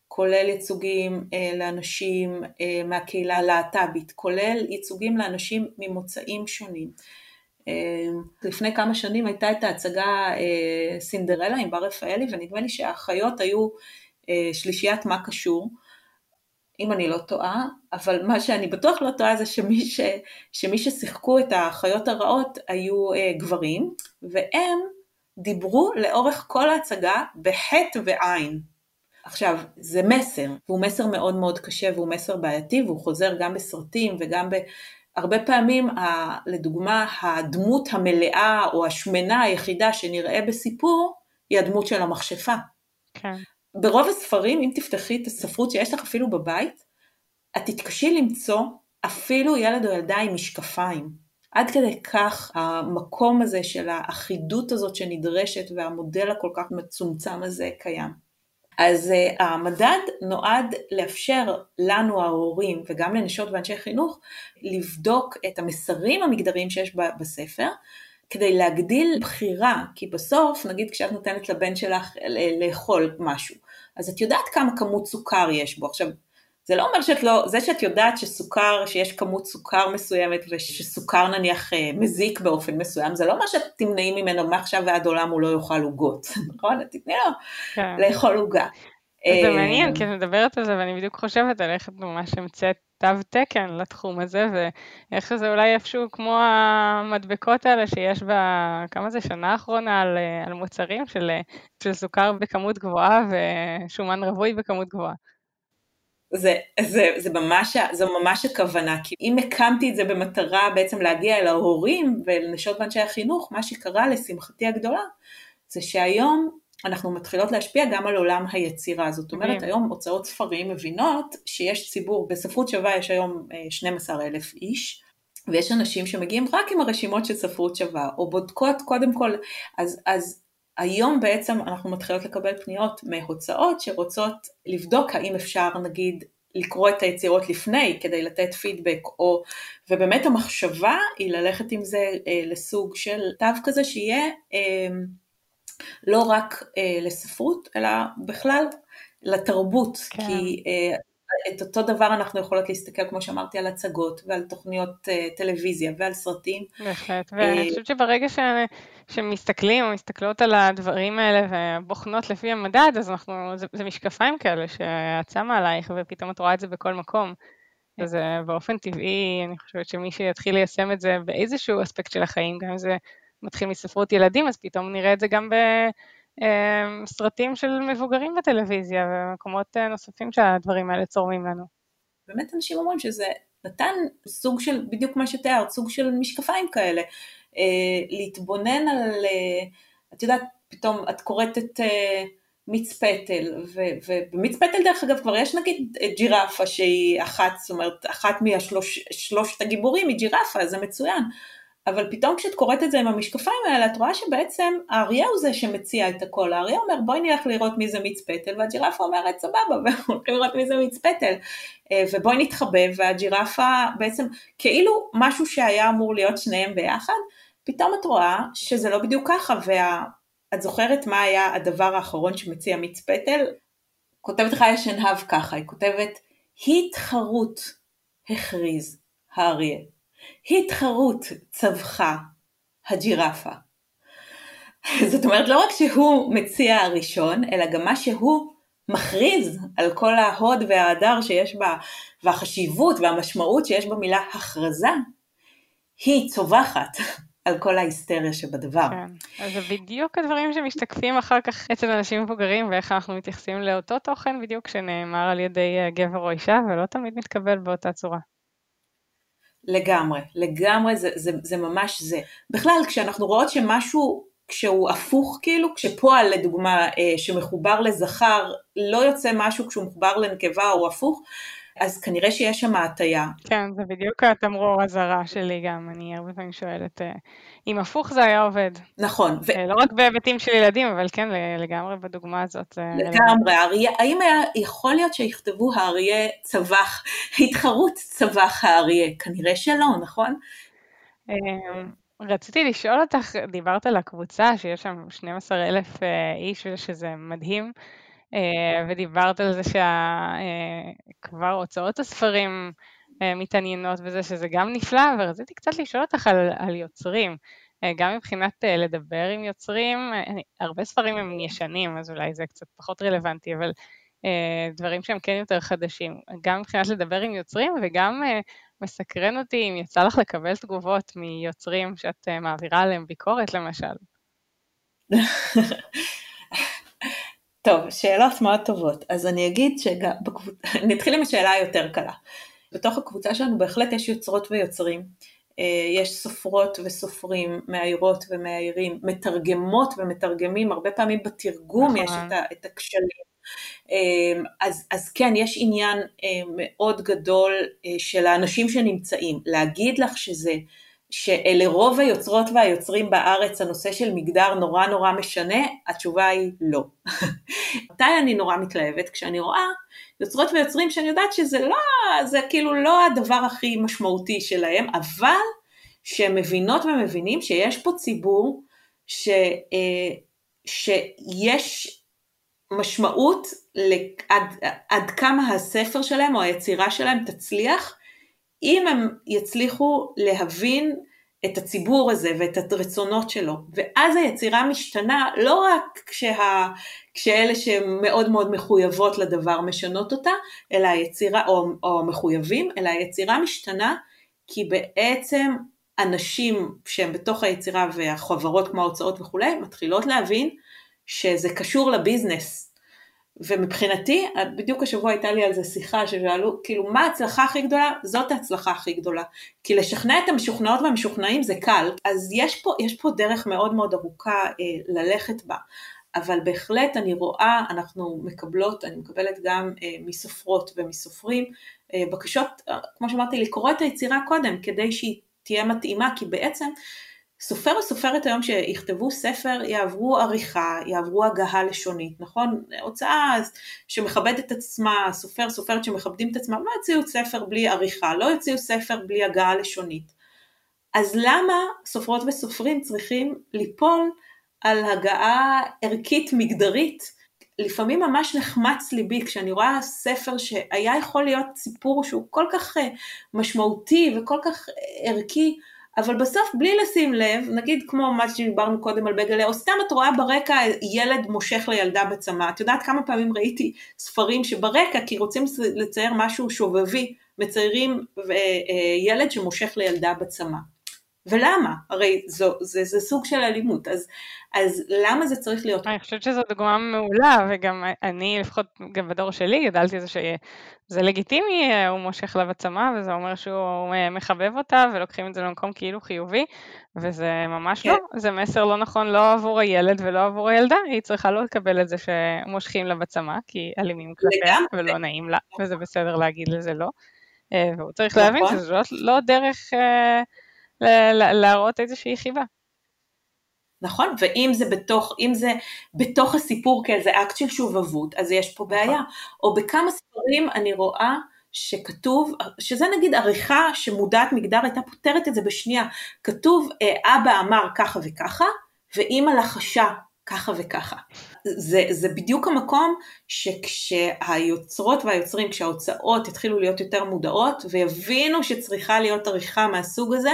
כולל ייצוגים אה, לאנשים אה, מהקהילה הלהט"בית, כולל ייצוגים לאנשים ממוצאים שונים. לפני כמה שנים הייתה את ההצגה סינדרלה עם בר רפאלי ונדמה לי שהאחיות היו שלישיית מה קשור, אם אני לא טועה, אבל מה שאני בטוח לא טועה זה שמי, ש, שמי ששיחקו את החיות הרעות היו אה, גברים, והם דיברו לאורך כל ההצגה בחטא ועין. עכשיו, זה מסר, והוא מסר מאוד מאוד קשה והוא מסר בעייתי והוא חוזר גם בסרטים וגם ב... הרבה פעמים, ה, לדוגמה, הדמות המלאה או השמנה היחידה שנראה בסיפור היא הדמות של המכשפה. כן. ברוב הספרים, אם תפתחי את הספרות שיש לך אפילו בבית, את תתקשי למצוא אפילו ילד או ילדה עם משקפיים. עד כדי כך המקום הזה של האחידות הזאת שנדרשת והמודל הכל כך מצומצם הזה קיים. אז uh, המדד נועד לאפשר לנו ההורים וגם לנשות ואנשי חינוך לבדוק את המסרים המגדריים שיש בספר כדי להגדיל בחירה, כי בסוף, נגיד כשאת נותנת לבן שלך לאכול משהו, אז את יודעת כמה כמות סוכר יש בו. עכשיו, זה לא אומר שאת לא, זה שאת יודעת שסוכר, שיש כמות סוכר מסוימת ושסוכר נניח אה, מזיק באופן מסוים, זה לא אומר שאת תמנעים ממנו מעכשיו ועד עולם הוא לא יאכל עוגות, [LAUGHS] נכון? את תתני לו כן. לאכול עוגה. זה אה, מעניין, כי את מדברת על זה ואני בדיוק חושבת על איך את ממש המצאת תו תקן לתחום הזה, ואיך זה אולי איפשהו כמו המדבקות האלה שיש בה, כמה זה, שנה האחרונה על, על מוצרים של, של סוכר בכמות גבוהה ושומן רווי בכמות גבוהה. זה, זה, זה ממש, זו ממש הכוונה, כי אם הקמתי את זה במטרה בעצם להגיע אל ההורים ולנשות ואנשי החינוך, מה שקרה לשמחתי הגדולה, זה שהיום אנחנו מתחילות להשפיע גם על עולם היצירה. זאת אומרת, היום הוצאות ספרים מבינות שיש ציבור, בספרות שווה יש היום 12 אה, אלף איש, ויש אנשים שמגיעים רק עם הרשימות של ספרות שווה, או בודקות קודם כל, אז, אז היום בעצם אנחנו מתחילות לקבל פניות מהוצאות שרוצות לבדוק האם אפשר נגיד לקרוא את היצירות לפני כדי לתת פידבק, או, ובאמת המחשבה היא ללכת עם זה אה, לסוג של תו כזה שיהיה אה, לא רק אה, לספרות, אלא בכלל לתרבות, כן. כי אה, את אותו דבר אנחנו יכולות להסתכל, כמו שאמרתי, על הצגות ועל תוכניות אה, טלוויזיה ועל סרטים. בהחלט, ואני חושבת שברגע ש... שמסתכלים או מסתכלות על הדברים האלה ובוחנות לפי המדד, אז אנחנו, זה, זה משקפיים כאלה שאת שמה עלייך ופתאום את רואה את זה בכל מקום. אז באופן טבעי, אני חושבת שמי שיתחיל ליישם את זה באיזשהו אספקט של החיים, גם אם זה מתחיל מספרות ילדים, אז פתאום נראה את זה גם בסרטים של מבוגרים בטלוויזיה ומקומות אה, נוספים שהדברים האלה צורמים לנו. באמת אנשים אומרים שזה נתן סוג של, בדיוק מה שתיארת, סוג של משקפיים כאלה. אה, להתבונן על, אה, את יודעת, פתאום את קוראת את מיץ פטל, ובמיץ פטל דרך אגב כבר יש נגיד ג'ירפה שהיא אחת, זאת אומרת, אחת משלושת הגיבורים היא ג'ירפה, זה מצוין. אבל פתאום כשאת קוראת את זה עם המשקפיים האלה, את רואה שבעצם האריה הוא זה שמציע את הכל. האריה אומר בואי נלך לראות מי זה מיץ פטל, והג'ירפה אומרת סבבה, [LAUGHS] והולכים לראות מי זה מיץ פטל, אה, ובואי נתחבא, והג'ירפה בעצם כאילו משהו שהיה אמור להיות שניהם ביחד, פתאום את רואה שזה לא בדיוק ככה, ואת זוכרת מה היה הדבר האחרון שמציע מיץ פטל? כותבת חיה שנהב ככה, היא כותבת, התחרות הכריז האריה. התחרות צווחה הג'ירפה. זאת אומרת, לא רק שהוא מציע הראשון, אלא גם מה שהוא מכריז על כל ההוד וההדר שיש בה, והחשיבות והמשמעות שיש במילה הכרזה, היא צווחת על כל ההיסטריה שבדבר. כן, אז זה בדיוק הדברים שמשתקפים אחר כך אצל אנשים מבוגרים, ואיך אנחנו מתייחסים לאותו תוכן בדיוק שנאמר על ידי גבר או אישה, ולא תמיד מתקבל באותה צורה. לגמרי, לגמרי זה, זה, זה ממש זה. בכלל, כשאנחנו רואות שמשהו, כשהוא הפוך כאילו, כשפועל לדוגמה אה, שמחובר לזכר, לא יוצא משהו כשהוא מחובר לנקבה או הפוך, אז כנראה שיש שם הטיה. כן, זה בדיוק התמרור אזהרה שלי גם, אני הרבה פעמים שואלת, אה, אם הפוך זה היה עובד. נכון. ו... לא רק בהיבטים של ילדים, אבל כן, לגמרי בדוגמה הזאת. לגמרי, האריה, האם היה, יכול להיות שיכתבו האריה צווח, התחרות צווח האריה? כנראה שלא, נכון? אמ, רציתי לשאול אותך, דיברת על הקבוצה, שיש שם 12 אלף אה, איש ושזה מדהים, אה, ודיברת על זה שכבר אה, הוצאות הספרים מתעניינות בזה, שזה גם נפלא, ורציתי קצת לשאול אותך על, על יוצרים. גם מבחינת לדבר עם יוצרים, הרבה ספרים הם ישנים, אז אולי זה קצת פחות רלוונטי, אבל דברים שהם כן יותר חדשים, גם מבחינת לדבר עם יוצרים וגם מסקרן אותי אם יצא לך לקבל תגובות מיוצרים שאת אה, מעבירה עליהם ביקורת למשל. [LAUGHS] טוב, שאלות מאוד טובות. אז אני אגיד שגם, בקבוצה, אני [LAUGHS] אתחיל עם השאלה היותר קלה. בתוך הקבוצה שלנו בהחלט יש יוצרות ויוצרים. אה, יש סופרות וסופרים, מאיירות ומאיירים, מתרגמות ומתרגמים, הרבה פעמים בתרגום יש נכון. את הכשלים. אמ, אז, אז כן, יש עניין אה, מאוד גדול אה, של האנשים שנמצאים. להגיד לך שזה, שאלה רוב היוצרות והיוצרים בארץ הנושא של מגדר נורא נורא משנה, התשובה היא לא. [LAUGHS] מתי אני נורא מתלהבת? כשאני רואה יוצרות ויוצרים שאני יודעת שזה לא, זה כאילו לא הדבר הכי משמעותי שלהם, אבל שהם מבינות ומבינים שיש פה ציבור ש, אה, שיש משמעות לעד, עד כמה הספר שלהם או היצירה שלהם תצליח, אם הם יצליחו להבין את הציבור הזה ואת הרצונות שלו, ואז היצירה משתנה לא רק כשה, כשאלה שמאוד מאוד מחויבות לדבר משנות אותה, אלא היצירה, או, או מחויבים, אלא היצירה משתנה כי בעצם אנשים שהם בתוך היצירה והחברות כמו ההוצאות וכולי, מתחילות להבין שזה קשור לביזנס. ומבחינתי, בדיוק השבוע הייתה לי על זה שיחה ששאלו, כאילו, מה ההצלחה הכי גדולה? זאת ההצלחה הכי גדולה. כי לשכנע את המשוכנעות והמשוכנעים זה קל, אז יש פה, יש פה דרך מאוד מאוד ארוכה אה, ללכת בה. אבל בהחלט אני רואה, אנחנו מקבלות, אני מקבלת גם אה, מסופרות ומסופרים, אה, בקשות, אה, כמו שאמרתי, לקרוא את היצירה קודם, כדי שהיא תהיה מתאימה, כי בעצם סופר או סופרת היום שיכתבו ספר יעברו עריכה, יעברו הגהה לשונית, נכון? הוצאה שמכבדת את עצמה, סופר, סופרת שמכבדים את עצמם, לא יוציאו ספר בלי עריכה, לא יוציאו ספר בלי הגהה לשונית. אז למה סופרות וסופרים צריכים ליפול על הגעה ערכית מגדרית? לפעמים ממש נחמץ ליבי כשאני רואה ספר שהיה יכול להיות סיפור שהוא כל כך אה, משמעותי וכל כך אה, ערכי, אבל בסוף בלי לשים לב, נגיד כמו מה שדיברנו קודם על בגלה, או סתם את רואה ברקע ילד מושך לילדה בצמא, את יודעת כמה פעמים ראיתי ספרים שברקע, כי רוצים לצייר משהו שובבי, מציירים אה, ילד שמושך לילדה בצמא. ולמה? הרי זו, זה, זה סוג של אלימות, אז, אז למה זה צריך להיות? אני חושבת שזו דוגמה מעולה, וגם אני, לפחות גם בדור שלי, גדלתי על זה שזה לגיטימי, הוא מושך לה בצמא, וזה אומר שהוא מחבב אותה, ולוקחים את זה למקום כאילו חיובי, וזה ממש כן. לא, זה מסר לא נכון לא עבור הילד ולא עבור הילדה, היא צריכה לא לקבל את זה שמושכים לה בצמא, כי אלימים כלפיה, ולא נעים לה, וזה בסדר להגיד לזה לא. אה, והוא צריך להבין נכון. שזו לא, לא דרך... להראות איזושהי חיבה. נכון, ואם זה בתוך, אם זה בתוך הסיפור כאיזה אקט של שובבות, אז יש פה בעיה. נכון. או בכמה ספרים אני רואה שכתוב, שזה נגיד עריכה שמודעת מגדר הייתה פותרת את זה בשנייה, כתוב אה, אבא אמר ככה וככה, ואימא לחשה ככה וככה. זה, זה בדיוק המקום שכשהיוצרות והיוצרים, כשההוצאות יתחילו להיות יותר מודעות ויבינו שצריכה להיות עריכה מהסוג הזה,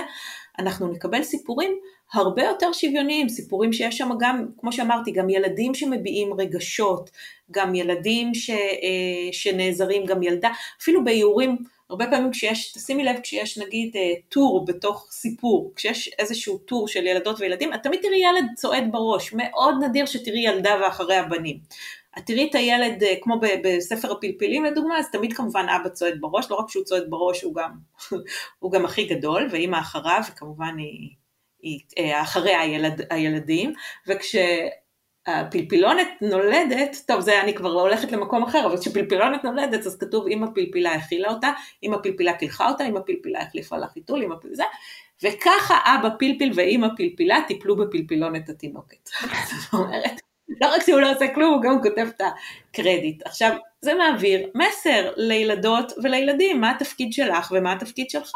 אנחנו נקבל סיפורים הרבה יותר שוויוניים, סיפורים שיש שם גם, כמו שאמרתי, גם ילדים שמביעים רגשות, גם ילדים ש, אה, שנעזרים, גם ילדה, אפילו באיורים, הרבה פעמים כשיש, תשימי לב כשיש נגיד אה, טור בתוך סיפור, כשיש איזשהו טור של ילדות וילדים, את תמיד תראי ילד צועד בראש, מאוד נדיר שתראי ילדה ואחריה בנים. את תראי את הילד, אה, כמו בספר הפלפלים לדוגמה, אז תמיד כמובן אבא צועד בראש, לא רק שהוא צועד בראש, הוא גם, [LAUGHS] הוא גם הכי גדול, ואימא אחריו, וכמובן היא, היא אה, אחריה הילד, הילדים, וכש... הפלפילונת נולדת, טוב זה אני כבר הולכת למקום אחר, אבל כשפלפילונת נולדת אז כתוב אם הפלפילה הכילה אותה, אם הפלפילה קילחה אותה, אם הפלפילה החליפה לה חיתול, אם הפלפילה זה, וככה אבא פלפיל ואימא פלפילה טיפלו בפלפילונת התינוקת. [LAUGHS] זאת אומרת, לא רק שהוא לא עושה כלום, הוא גם כותב את הקרדיט. עכשיו, זה מעביר מסר לילדות ולילדים, מה התפקיד שלך ומה התפקיד שלך.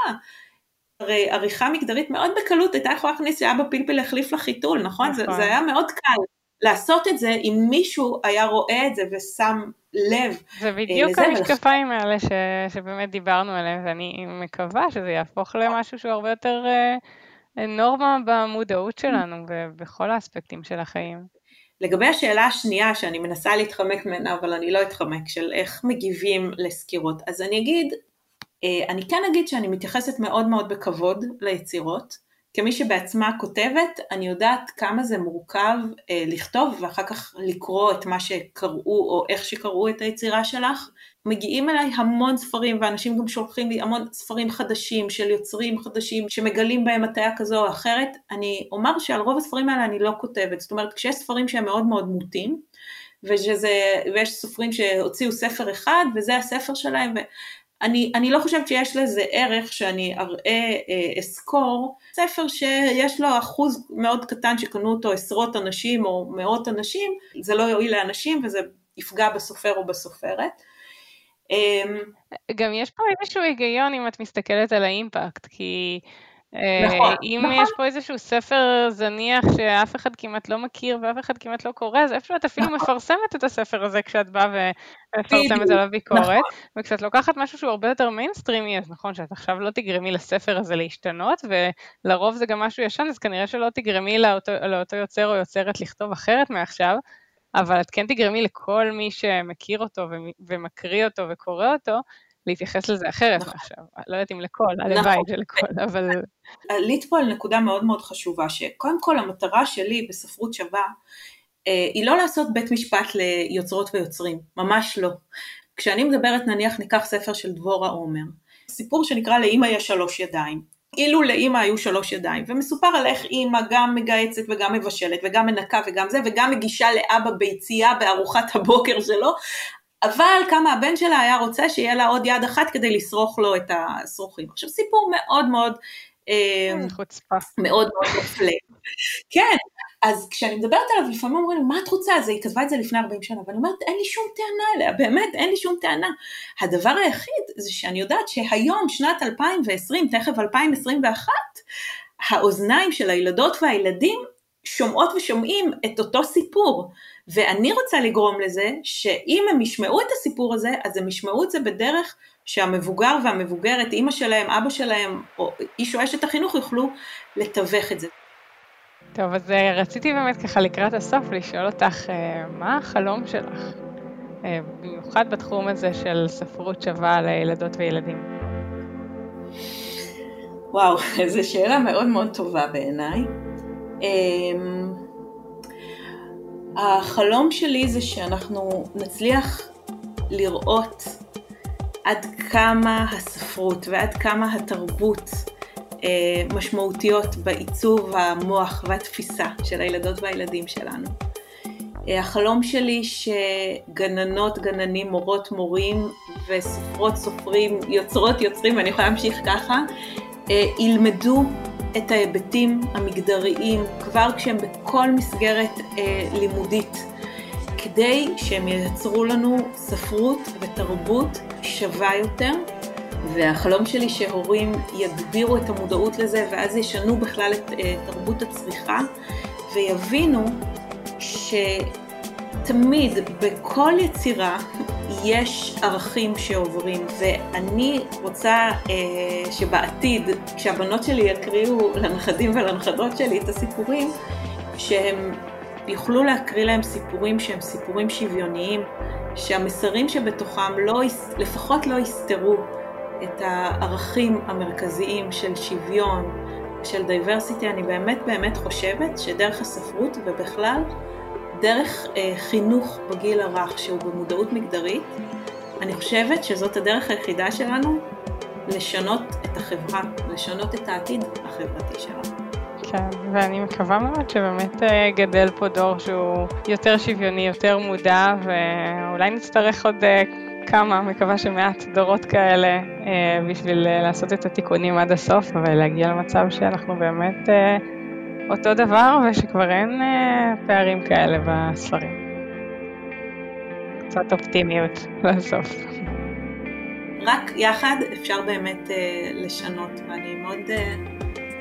הרי עריכה מגדרית מאוד בקלות הייתה יכולה להכניס שאבא פלפל החליף לחיתול, נכון? נכון. זה, זה היה מאוד קל לעשות את זה אם מישהו היה רואה את זה ושם לב זה אה, בדיוק לזה. המשקפיים ולכ... האלה ש, שבאמת דיברנו עליהם, ואני מקווה שזה יהפוך למשהו שהוא הרבה יותר אה, נורמה במודעות שלנו ובכל האספקטים של החיים. לגבי השאלה השנייה שאני מנסה להתחמק ממנה אבל אני לא אתחמק של איך מגיבים לסקירות אז אני אגיד אה, אני כן אגיד שאני מתייחסת מאוד מאוד בכבוד ליצירות כמי שבעצמה כותבת אני יודעת כמה זה מורכב אה, לכתוב ואחר כך לקרוא את מה שקראו או איך שקראו את היצירה שלך. מגיעים אליי המון ספרים ואנשים גם שולחים לי המון ספרים חדשים של יוצרים חדשים שמגלים בהם הטיה כזו או אחרת, אני אומר שעל רוב הספרים האלה אני לא כותבת, זאת אומרת כשיש ספרים שהם מאוד מאוד מוטים ושזה, ויש סופרים שהוציאו ספר אחד וזה הספר שלהם ואני אני לא חושבת שיש לזה ערך שאני אראה, אה, אסקור, ספר שיש לו אחוז מאוד קטן שקנו אותו עשרות אנשים או מאות אנשים, זה לא יועיל לאנשים וזה יפגע בסופר או בסופרת. אמ, גם יש פה איזשהו היגיון אם את מסתכלת על האימפקט, כי נכון, אם נכון. יש פה איזשהו ספר זניח שאף אחד כמעט לא מכיר ואף אחד כמעט לא קורא, אז איפה את אפילו נכון. מפרסמת את הספר הזה כשאת באה ומפרסמת עליו ביקורת, נכון. וכשאת לוקחת משהו שהוא הרבה יותר מיינסטרימי, אז נכון שאת עכשיו לא תגרמי לספר הזה להשתנות, ולרוב זה גם משהו ישן, אז כנראה שלא תגרמי לאותו, לאותו יוצר או יוצרת לכתוב אחרת מעכשיו, אבל את כן תגרמי לכל מי שמכיר אותו ומקריא אותו וקורא אותו, להתייחס לזה אחרת נכון. מעכשיו. לא יודעת אם לכל, הלוואי נכון. לכל, אבל... עלית פה על נקודה מאוד מאוד חשובה, שקודם כל המטרה שלי בספרות שווה, אה, היא לא לעשות בית משפט ליוצרות ויוצרים, ממש לא. כשאני מדברת, נניח ניקח ספר של דבורה עומר, סיפור שנקרא לאמא יש שלוש ידיים. אילו לאימא היו שלוש ידיים, ומסופר על איך אימא גם מגהצת וגם מבשלת וגם מנקה וגם זה, וגם מגישה לאבא ביציאה בארוחת הבוקר שלו, אבל כמה הבן שלה היה רוצה שיהיה לה עוד יד אחת כדי לשרוך לו את השרוכים. עכשיו סיפור מאוד מאוד אה, חוצפה. מאוד מאוד מפלה. כן, אז כשאני מדברת עליו לפעמים אומרים מה את רוצה? אז היא כתבה את זה לפני 40 שנה, ואני אומרת אין לי שום טענה אליה, באמת אין לי שום טענה. הדבר היחיד זה שאני יודעת שהיום, שנת 2020, תכף 2021, האוזניים של הילדות והילדים שומעות ושומעים את אותו סיפור, ואני רוצה לגרום לזה שאם הם ישמעו את הסיפור הזה, אז הם ישמעו את זה בדרך שהמבוגר והמבוגרת, אימא שלהם, אבא שלהם, או איש או אשת החינוך יוכלו לתווך את זה. טוב, אז אה, רציתי באמת ככה לקראת הסוף לשאול אותך, אה, מה החלום שלך? אה, במיוחד בתחום הזה של ספרות שווה לילדות וילדים. וואו, [LAUGHS] זו שאלה מאוד מאוד טובה בעיניי. החלום שלי זה שאנחנו נצליח לראות עד כמה הספרות ועד כמה התרבות אה, משמעותיות בעיצוב המוח והתפיסה של הילדות והילדים שלנו. אה, החלום שלי שגננות, גננים, מורות, מורים וסופרות, סופרים, יוצרות, יוצרים, ואני יכולה להמשיך ככה, אה, ילמדו את ההיבטים המגדריים כבר כשהם בכל מסגרת לימודית, כדי שהם ייצרו לנו ספרות ותרבות שווה יותר והחלום שלי שהורים יגבירו את המודעות לזה ואז ישנו בכלל את uh, תרבות הצריכה ויבינו שתמיד בכל יצירה יש ערכים שעוברים ואני רוצה uh, שבעתיד כשהבנות שלי יקריאו לנכדים ולנכדות שלי את הסיפורים שהם יוכלו להקריא להם סיפורים שהם סיפורים שוויוניים שהמסרים שבתוכם לא, לפחות לא יסתרו את הערכים המרכזיים של שוויון, של דייברסיטי, אני באמת באמת חושבת שדרך הספרות ובכלל דרך אה, חינוך בגיל הרך שהוא במודעות מגדרית, אני חושבת שזאת הדרך היחידה שלנו לשנות את החברה, לשנות את העתיד החברתי שלנו. כן, ואני מקווה מאוד שבאמת אה, גדל פה דור שהוא יותר שוויוני, יותר מודע, ואולי נצטרך עוד אה, כמה, מקווה שמעט דורות כאלה אה, בשביל לעשות את התיקונים עד הסוף, ולהגיע למצב שאנחנו באמת אותו דבר ושכבר אין פערים כאלה בספרים. קצת אופטימיות [LAUGHS] לסוף. רק יחד אפשר באמת לשנות, ואני מאוד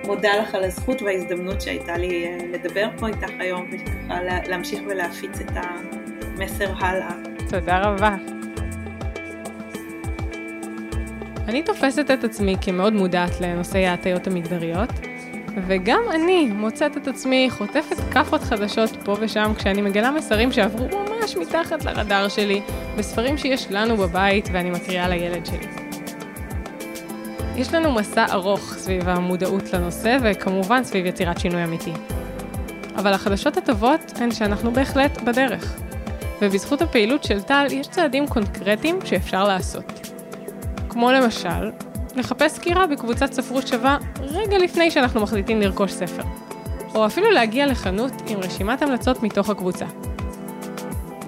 מודה לך על הזכות וההזדמנות שהייתה לי אה, לדבר פה איתך היום וככה להמשיך ולהפיץ את המסר הלאה. תודה רבה. אני תופסת את עצמי כמאוד מודעת לנושאי ההטיות המגדריות, וגם אני מוצאת את עצמי חוטפת כאפות חדשות פה ושם כשאני מגלה מסרים שעברו ממש מתחת לרדאר שלי, בספרים שיש לנו בבית ואני מקריאה לילד שלי. יש לנו מסע ארוך סביב המודעות לנושא, וכמובן סביב יצירת שינוי אמיתי. אבל החדשות הטובות הן שאנחנו בהחלט בדרך. ובזכות הפעילות של טל יש צעדים קונקרטיים שאפשר לעשות. כמו למשל, לחפש סקירה בקבוצת ספרות שווה רגע לפני שאנחנו מחליטים לרכוש ספר. או אפילו להגיע לחנות עם רשימת המלצות מתוך הקבוצה.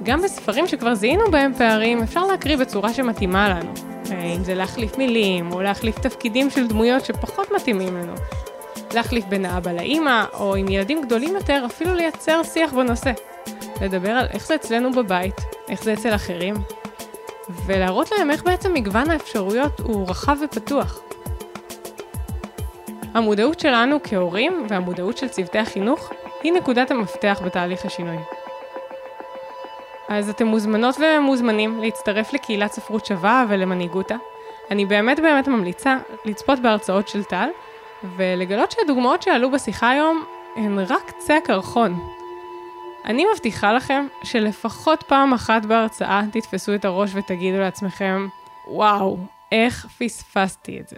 גם בספרים שכבר זיהינו בהם פערים אפשר להקריא בצורה שמתאימה לנו, אם זה להחליף מילים, או להחליף תפקידים של דמויות שפחות מתאימים לנו. להחליף בין האבא לאימא, או עם ילדים גדולים יותר, אפילו לייצר שיח בנושא. לדבר על איך זה אצלנו בבית, איך זה אצל אחרים, ולהראות להם איך בעצם מגוון האפשרויות הוא רחב ופתוח. המודעות שלנו כהורים והמודעות של צוותי החינוך היא נקודת המפתח בתהליך השינוי. אז אתם מוזמנות ומוזמנים להצטרף לקהילת ספרות שווה ולמנהיגותה. אני באמת באמת ממליצה לצפות בהרצאות של טל, ולגלות שהדוגמאות שעלו בשיחה היום הן רק קצה הקרחון. אני מבטיחה לכם שלפחות פעם אחת בהרצאה תתפסו את הראש ותגידו לעצמכם, וואו, איך פספסתי את זה.